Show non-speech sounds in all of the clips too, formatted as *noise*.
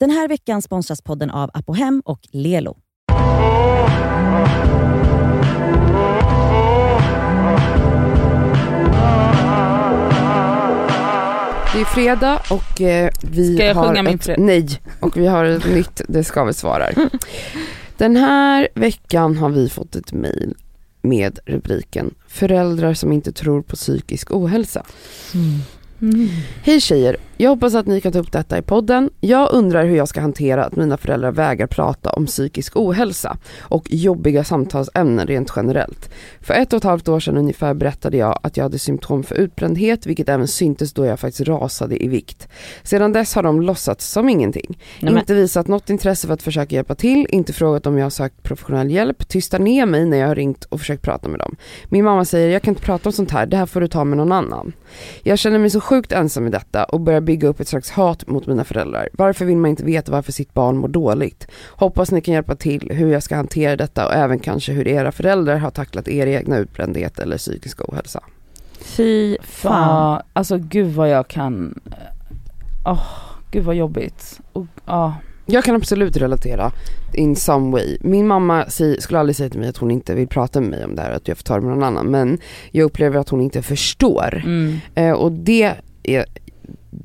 Den här veckan sponsras podden av Apohem och Lelo. Det är fredag och eh, vi Ska jag har sjunga min ett, fred- Nej, och vi har ett nytt Det ska vi svarar. *laughs* Den här veckan har vi fått ett mejl med rubriken Föräldrar som inte tror på psykisk ohälsa. Hej tjejer, jag hoppas att ni kan ta upp detta i podden. Jag undrar hur jag ska hantera att mina föräldrar vägrar prata om psykisk ohälsa och jobbiga samtalsämnen rent generellt. För ett och ett halvt år sedan ungefär berättade jag att jag hade symptom för utbrändhet vilket även syntes då jag faktiskt rasade i vikt. Sedan dess har de låtsats som ingenting. Nej, inte visat något intresse för att försöka hjälpa till, inte frågat om jag har sökt professionell hjälp, tystar ner mig när jag har ringt och försökt prata med dem. Min mamma säger jag kan inte prata om sånt här, det här får du ta med någon annan. Jag känner mig så sjukt ensam i detta och börjar bygga upp ett slags hat mot mina föräldrar. Varför vill man inte veta varför sitt barn mår dåligt? Hoppas ni kan hjälpa till hur jag ska hantera detta och även kanske hur era föräldrar har tacklat er egna utbrändhet eller psykisk ohälsa. Fy fan. Fan, alltså gud vad jag kan, åh gud vad jobbigt. Och, ja. Jag kan absolut relatera in some way. Min mamma säger, skulle aldrig säga till mig att hon inte vill prata med mig om det här, att jag får ta det med någon annan. Men jag upplever att hon inte förstår. Mm. Eh, och det är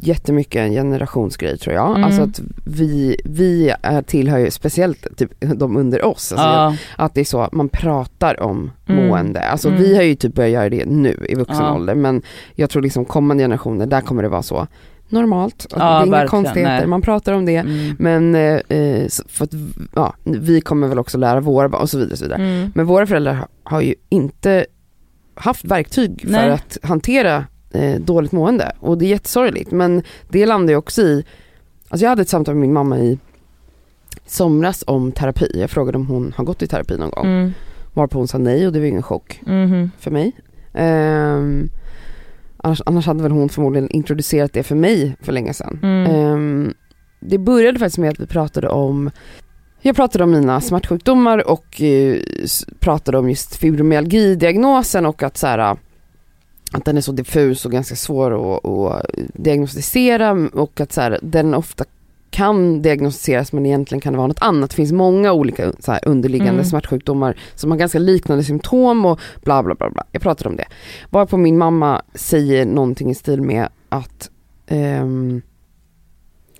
jättemycket en generationsgrej tror jag. Mm. Alltså att vi, vi är, tillhör ju speciellt typ, de under oss. Alltså Ja. Att det är så, man pratar om Mm. mående. Alltså Mm. vi har ju typ börjat göra det nu i vuxen Ja. ålder. Men jag tror liksom kommande generationer, där kommer det vara så normalt. Ja, det är inga konstigheter, nej. man pratar om det. Mm. Men eh, eh, för att, ja, vi kommer väl också lära våra barn och så vidare. Och så vidare. Mm. Men våra föräldrar har, ju inte haft verktyg för Nej. att hantera eh, dåligt mående. Och det är jättesorgligt. Men det landar ju också i, alltså jag hade ett samtal med min mamma i somras om terapi. Jag frågade om hon har gått i terapi någon gång. Mm. Varpå hon sa nej och det var ingen chock Mhm. för mig. Ehm, annars, annars hade väl hon förmodligen introducerat det för mig för länge sedan. Mm. Ehm, det började faktiskt med att vi pratade om jag pratade om mina smärtsjukdomar och eh, pratade om just fibromyalgi-diagnosen och att så här, att den är så diffus och ganska svår att, att diagnostisera och att så här, den ofta kan diagnostiseras men egentligen kan det vara något annat. Det finns många olika så här, underliggande Mm. smärtsjukdomar som har ganska liknande symptom och bla bla bla. bla. Jag pratade om det. Varpå min mamma säger någonting i stil med att ehm,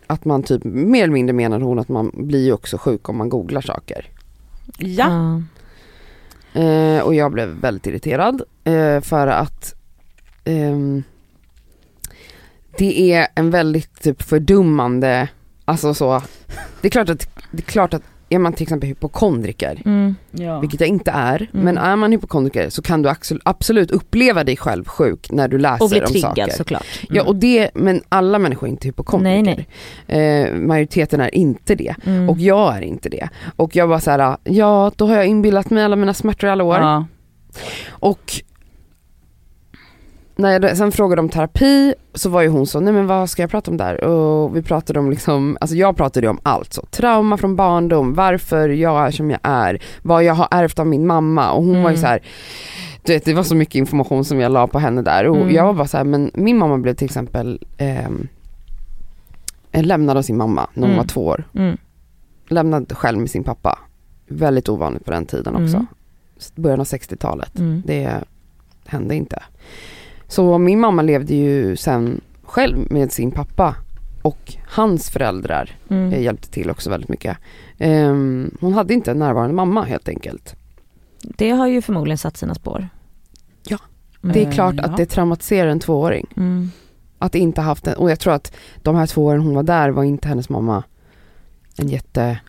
att man typ, mer eller mindre menar hon att man blir ju också sjuk om man googlar saker. Ja. Eh, och jag blev väldigt irriterad eh, för att ehm, det är en väldigt typ fördummande, alltså så, det är klart att, det är klart att är man till exempel hypokondriker, Mm. Ja. vilket jag inte är, Mm. men är man hypokondriker så kan du absolut uppleva dig själv sjuk när du läser Och bli om triggad saker. såklart. Ja och det, men alla människor är inte hypokondriker. Nej, Eh, majoriteten är inte det. Mm. Och jag är inte det. Och jag var så här, ja då har jag inbillat mig alla mina smärtor i alla år. Ja. Och när jag sen frågade om terapi så var ju hon så, nej men vad ska jag prata om där? Och vi pratade om liksom, alltså jag pratade om allt så, trauma från barndom, varför jag är som jag är, vad jag har ärvt av min mamma och hon var ju Mm. så här. Du vet, det var så mycket information som jag la på henne där och Mm. jag var bara så här, men min mamma blev till exempel ehm, lämnad av sin mamma när hon Mm. var två år. Mm. Lämnad själv med sin pappa. Väldigt ovanligt på den tiden också. Mm. Början av 60-talet. Mm. Det hände inte. Så min mamma levde ju sen själv med sin pappa och hans föräldrar Mm. eh, hjälpte till också väldigt mycket. Ehm, hon hade inte en närvarande mamma helt enkelt. Det har ju förmodligen satt sina spår. Ja. Mm. Det är Eh, klart ja. att det traumatiserar en tvååring. Mm. Att inte haft en, och jag tror att de här två åren hon var där var inte hennes mamma en jätte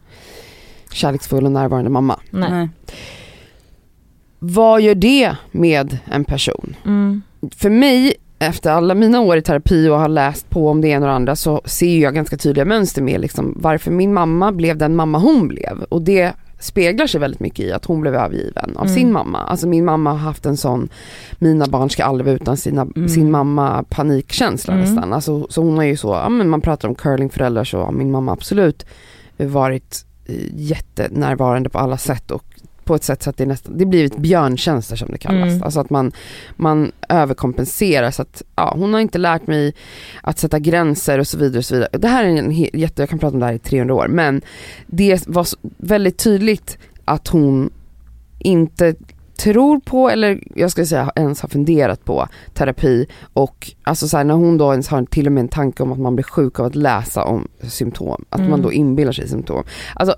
kärleksfull och närvarande mamma. Nej. Nej. Vad gör det med en person? Mm. För mig, efter alla mina år i terapi och har läst på om det ena och det andra så ser jag ganska tydliga mönster med liksom varför min mamma blev den mamma hon blev. Och det speglar sig väldigt mycket i att hon blev övergiven av Mm. sin mamma. Alltså min mamma har haft en sån, mina barn ska aldrig vara utan sina, Mm. sin mamma panikkänsla Mm. nästan. Alltså, så hon är ju så, ja men man pratar om curlingföräldrar så har min mamma absolut varit eh, jättenärvarande på alla sätt och på ett sätt så att det nästan, det blir ett björntjänster som det kallas. Mm. Alltså att man, man överkompenserar så att, ja hon har inte lärt mig att sätta gränser och så vidare och så vidare. Det här är en jätte, jag kan prata om det här i 300 år men det var väldigt tydligt att hon inte tror på eller jag skulle säga ens har funderat på terapi och alltså så här, när hon då ens har till och med en tanke om att man blir sjuk av att läsa om symptom, att Mm. man då inbillar sig symptom. Alltså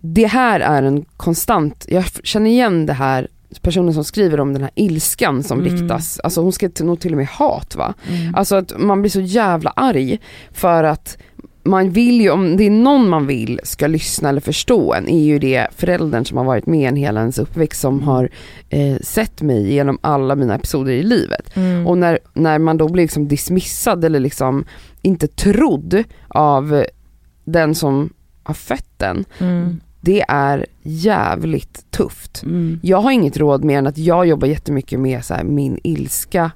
det här är en konstant, jag känner igen det här personen som skriver om den här ilskan som Mm. riktas, alltså hon skrev till- nog till och med hat va? Mm. Alltså att man blir så jävla arg för att man vill ju, om det är någon man vill ska lyssna eller förstå en, är ju det föräldern som har varit med en hela ens uppväxt som har eh, sett mig genom alla mina episoder i livet. Mm. Och när, när man då blir liksom dismissad eller liksom inte trodd av den som har fött den, Mm. det är jävligt tufft. Mm. Jag har inget råd mer än att jag jobbar jättemycket med så här, min ilska,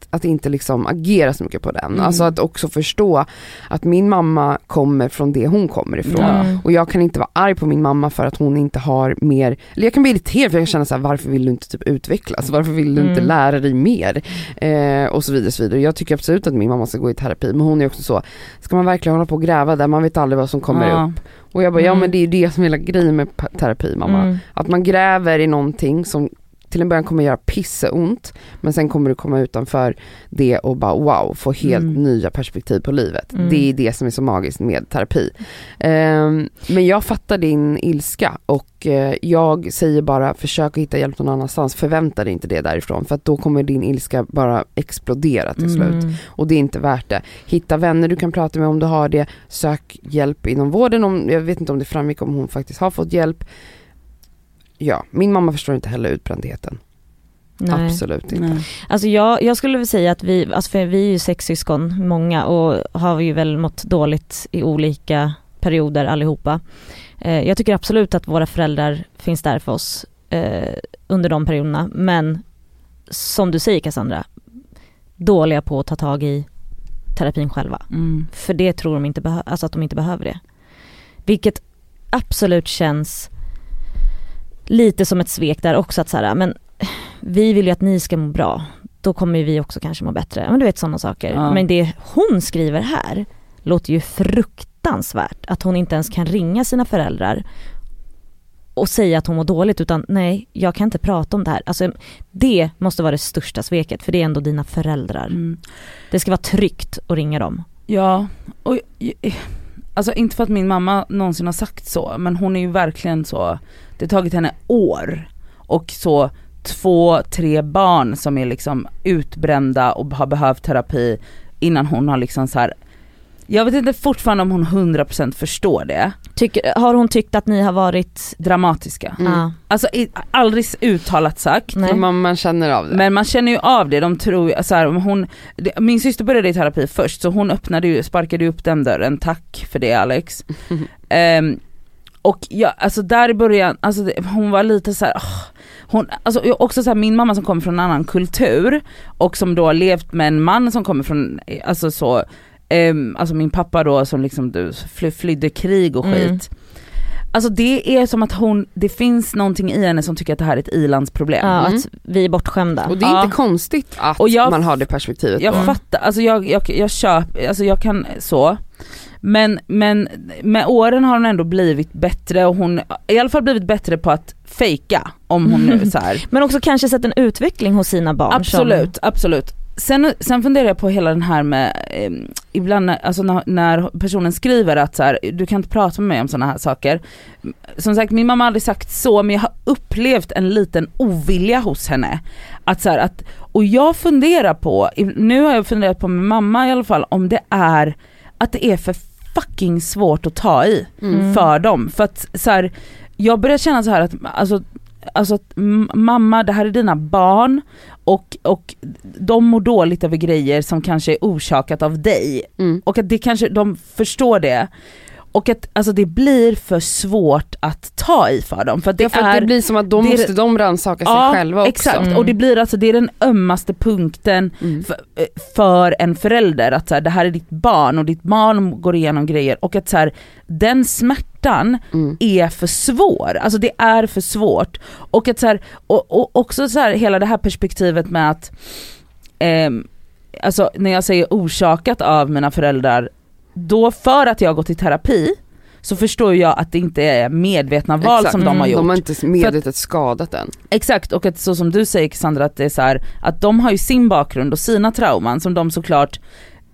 att, att inte liksom agera så mycket på den. Mm. Alltså att också förstå att min mamma kommer från det hon kommer ifrån. Mm. Och jag kan inte vara arg på min mamma för att hon inte har mer, eller jag kan bli irriterad för jag kan känna så här, varför vill du inte typ utvecklas? Varför vill du inte Mm. lära dig mer? Eh, och så vidare, så vidare. Jag tycker absolut att min mamma ska gå i terapi, men hon är också så, ska man verkligen hålla på och gräva där? Man vet aldrig vad som kommer ja. upp. Och jag bara, ja Mm. men det är ju det som är hela grejen med terapi mamma. Mm. Att man gräver i någonting som till en början kommer göra pisseont men sen kommer du komma utanför det och bara wow, få helt Mm. nya perspektiv på livet. Mm. Det är det som är så magiskt med terapi. Ehm, men jag fattar din ilska och eh, jag säger bara försök att hitta hjälp någon annanstans, förvänta dig inte det därifrån för att då kommer din ilska bara explodera till slut. Mm. Och det är inte värt det. Hitta vänner du kan prata med om du har det. Sök hjälp inom vården. Om, jag vet inte om det framgick om hon faktiskt har fått hjälp. Ja, min mamma förstår inte heller utbrändheten. Nej. Absolut inte. Nej. Alltså jag, jag skulle väl säga att vi, alltså för vi är ju sex syskon, många, och har ju väl mått dåligt i olika perioder allihopa. Eh, jag tycker absolut att våra föräldrar finns där för oss eh, under de perioderna, men som du säger Cassandra, dåliga på att ta tag i terapin själva. Mm. För det tror de inte, alltså att de inte behöver det. Vilket absolut känns lite som ett svek där också att så här, men vi vill ju att ni ska må bra. Då kommer vi också kanske må bättre. Men du vet sådana saker. Ja. Men det hon skriver här låter ju fruktansvärt. Att hon inte ens kan ringa sina föräldrar och säga att hon mår dåligt utan nej, jag kan inte prata om det här. Alltså det måste vara det största sveket för det är ändå dina föräldrar. Mm. Det ska vara tryggt att ringa dem. Ja, och alltså inte för att min mamma någonsin har sagt så, men hon är ju verkligen så, det har tagit henne år och så två, tre barn som är liksom utbrända och har behövt terapi innan hon har liksom så här. jag vet inte fortfarande om hon 100% förstår det, Tycker, har hon tyckt att ni har varit, dramatiska. Mm. ja, Alltså i, aldrig uttalat sagt, nej. Man, man känner av det. men man känner ju av det, de tror så här, hon, det, min syster började i terapi först så hon öppnade ju, sparkade ju upp den dörren, tack för det Alex. *laughs* Ehm, och ja, alltså där i början, alltså det, hon var lite så här, åh, hon, alltså jag- också så här, min mamma som kommer från en annan kultur och som då har levt med en man som kommer från, alltså så, ehm, alltså min pappa då som liksom du, fly, flydde krig och skit. Mm. Alltså det är som att hon, det finns någonting i henne som tycker att det här är ett ilandsproblem. ja, Mm. att vi är bortskämda. Och det är Ja. inte konstigt att jag- man har det perspektivet Jag då. fattar, alltså jag, jag, jag köper, alltså jag kan så. Men, men med åren har hon ändå blivit bättre och hon, i alla fall blivit bättre på att fejka om hon nu så här. *laughs* Men också kanske sett en utveckling hos sina barn. Absolut, absolut. Sen, sen funderar jag på hela den här med, eh, ibland när, alltså när, när personen skriver att så här, du kan inte prata med mig om sådana här saker. Som sagt min mamma har aldrig sagt så men jag har upplevt en liten ovilja hos henne. Att så här, att, och jag funderar på, nu har jag funderat på med mamma i alla fall, om det är att det är för fucking svårt att ta i Mm. för dem. För att så här, jag börjar känna så här att, alltså, alltså att mamma det här är dina barn och, och de mår dåligt över grejer som kanske är orsakat av dig Mm. och att det kanske, de förstår det. Och att alltså, det blir för svårt att ta i för dem. För det, Ja, för är, det blir som att då måste de rannsaka sig ja, själva också. exakt, Mm. och det blir alltså det är den ömmaste punkten Mm. för, eh, för en förälder att så här, det här är ditt barn och ditt barn går igenom grejer och att så här, den smärtan Mm. är för svår, alltså det är för svårt. Och att så här, och, och också så här, hela det här perspektivet med att, ehm, alltså när jag säger orsakat av mina föräldrar, då för att jag har gått i terapi så förstår jag att det inte är medvetna val Exakt. som de har Mm. gjort. De har inte medvetet skadat den. Exakt och att så som du säger Cassandra att det är så här, att de har ju sin bakgrund och sina trauman som de såklart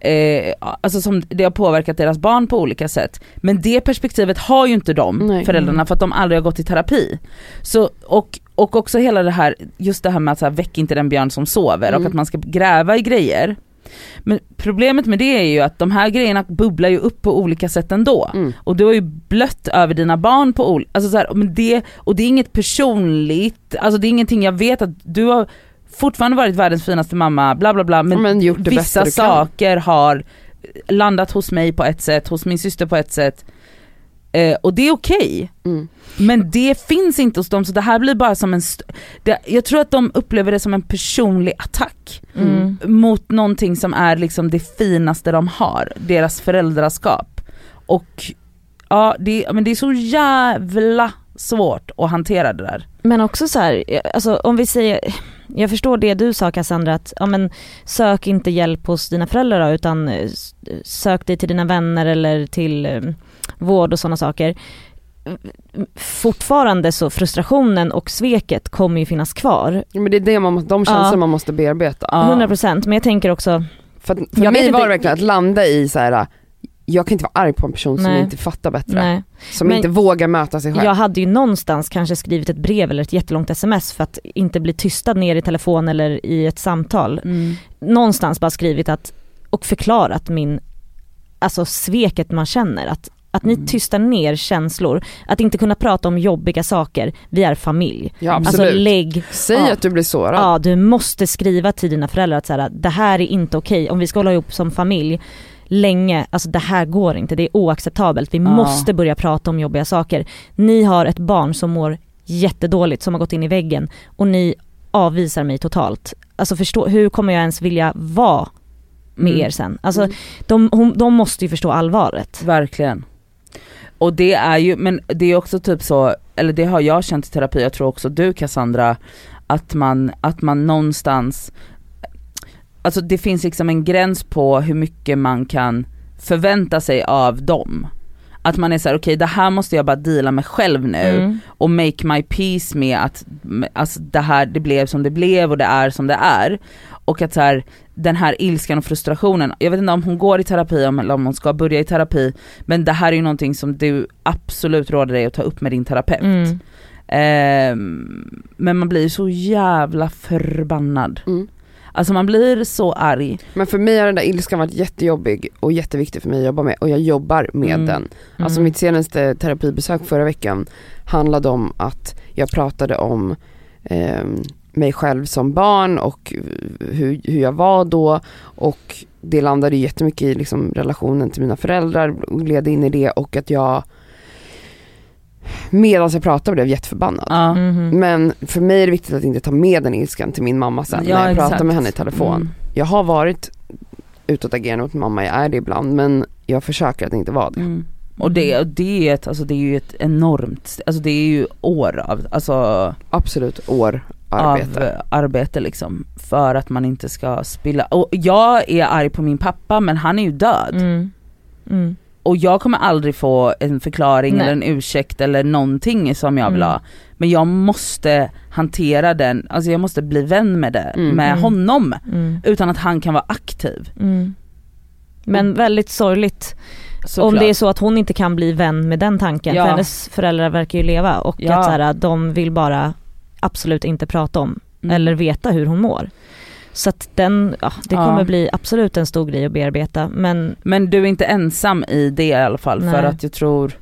Eh, alltså som det har påverkat deras barn på olika sätt. Men det perspektivet har ju inte de Nej. föräldrarna för att de aldrig har gått i terapi. Så, och, och också hela det här, just det här med att så här, väck inte den björn som sover Mm. och att man ska gräva i grejer. Men problemet med det är ju att de här grejerna bubblar ju upp på olika sätt ändå. Mm. Och du har ju blött över dina barn på olika, alltså så här, men det, och det är inget personligt, alltså det är ingenting jag vet att du har fortfarande varit världens finaste mamma, bla bla bla, men, Men vissa saker har landat hos mig på ett sätt, hos min syster på ett sätt. Eh, och det är okej. Mm. Men det finns inte hos dem så det här blir bara som en, det, jag tror att de upplever det som en personlig attack Mm. mot någonting som är liksom det finaste de har, deras föräldraskap. Och ja, det, men det är så jävla svårt att hantera det där. Men också så här, alltså om vi säger, jag förstår det du sa Cassandra att ja, men sök inte hjälp hos dina föräldrar då, utan eh, sök dig till dina vänner eller till eh, vård och sådana saker. Fortfarande så frustrationen och sveket kommer ju finnas kvar, Men det är det man, de känslor Ja. man måste bearbeta. Ja. 100% men jag tänker också, För, för Jag mig var det verkligen att landa i så här. jag kan inte vara arg på en person som Nej. inte fattar bättre. nej. Som Men- inte vågar möta sig själv. Jag hade ju någonstans kanske skrivit ett brev eller ett jättelångt sms för att inte bli tystad ner i telefon eller i ett samtal. Mm. någonstans bara skrivit att, och förklarat min, alltså sveket man känner, att, att ni Mm. tystar ner känslor, att inte kunna prata om jobbiga saker, vi är familj. Ja Alltså absolut. lägg, Säg ja. att du blir sårad. ja du måste skriva till dina föräldrar att så här, det här är inte okej, om vi ska hålla ihop som familj länge, alltså det här går inte, det är oacceptabelt, vi Ja. måste börja prata om jobbiga saker. Ni har ett barn som mår jättedåligt, som har gått in i väggen och ni avvisar mig totalt. Alltså förstå, hur kommer jag ens vilja vara med Mm. er sen? Alltså Mm. de, hon, de måste ju förstå allvaret. Verkligen. Och det är ju, men det är också typ så, eller det har jag känt i terapi, jag tror också du Cassandra, att man, att man någonstans, alltså det finns liksom en gräns på hur mycket man kan förvänta sig av dem. Att man är såhär, okej det här måste jag bara deala med själv nu Mm. och make my peace med att alltså, det här det blev som det blev och det är som det är. Och att så här, den här ilskan och frustrationen, jag vet inte om hon går i terapi om- eller om hon ska börja i terapi, men det här är ju någonting som du absolut råder dig att ta upp med din terapeut. Mm. Ehm, men man blir så jävla förbannad. Mm. Alltså man blir så arg. Men för mig har den där ilskan varit jättejobbig och jätteviktig för mig att jobba med och jag jobbar med Mm. den. Alltså Mm. mitt senaste terapibesök förra veckan handlade om att jag pratade om ehm, mig själv som barn och hur, hur jag var då och det landade ju jättemycket i liksom relationen till mina föräldrar och gled in i det och att jag medan jag pratade blev jätteförbannad. Ja. Mhm. Men för mig är det viktigt att inte ta med den ilskan till min mamma sen Ja, när jag pratar exakt. med henne i telefon. Mm. Jag har varit utåtagerande mot mamma, jag är det ibland men jag försöker att inte vara det. Mm. Och det, och det, är ett, alltså det är ju ett enormt, alltså det är ju år av, alltså Absolut år arbete. av arbete liksom. För att man inte ska spilla, och jag är arg på min pappa men han är ju död. Mm. Mm. Och jag kommer aldrig få en förklaring Nej. eller en ursäkt eller någonting som jag vill Mm. ha. Men jag måste hantera den, alltså jag måste bli vän med det, Mm. med Mm. honom. Mm. Utan att han kan vara aktiv. Mm. Men väldigt sorgligt Såklart. om det är så att hon inte kan bli vän med den tanken. Ja. För hennes föräldrar verkar ju leva och Ja. att så här, de vill bara absolut inte prata om Mm. eller veta hur hon mår. Så att den, ja, det Ja. kommer bli absolut en stor grej att bearbeta men Men du är inte ensam i det i alla fall för Nej. att jag tror,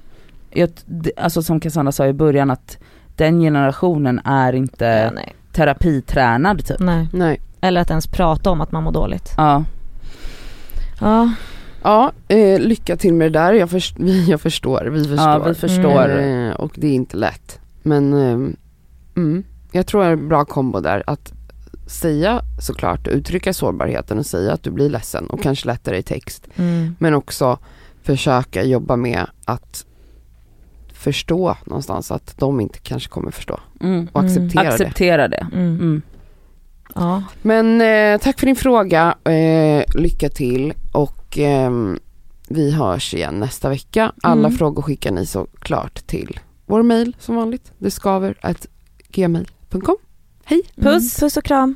jag, alltså som Cassandra sa i början att den generationen är inte ja, nej. terapitränad typ. nej. Nej. Eller att ens prata om att man mår dåligt. Ja. Ja, Ja, eh, lycka till med det där. Jag, först, jag förstår, vi förstår. Ja vi förstår. Eh, och det är inte lätt. Men eh, mm, jag tror det är en bra kombo där. Att säga såklart, uttrycka sårbarheten och säga att du blir ledsen och kanske lättare i text. Mm. Men också försöka jobba med att förstå någonstans att de inte kanske kommer förstå. Mm. Och acceptera det. Acceptera det. Mm. Mm. Ja. Men eh, tack för din fråga, eh, lycka till och ehm, vi hörs igen nästa vecka. Alla Mm. frågor skickar ni såklart till vår mail som vanligt, det skaver gmail.com. Hej! Mm. Puss. Puss och kram.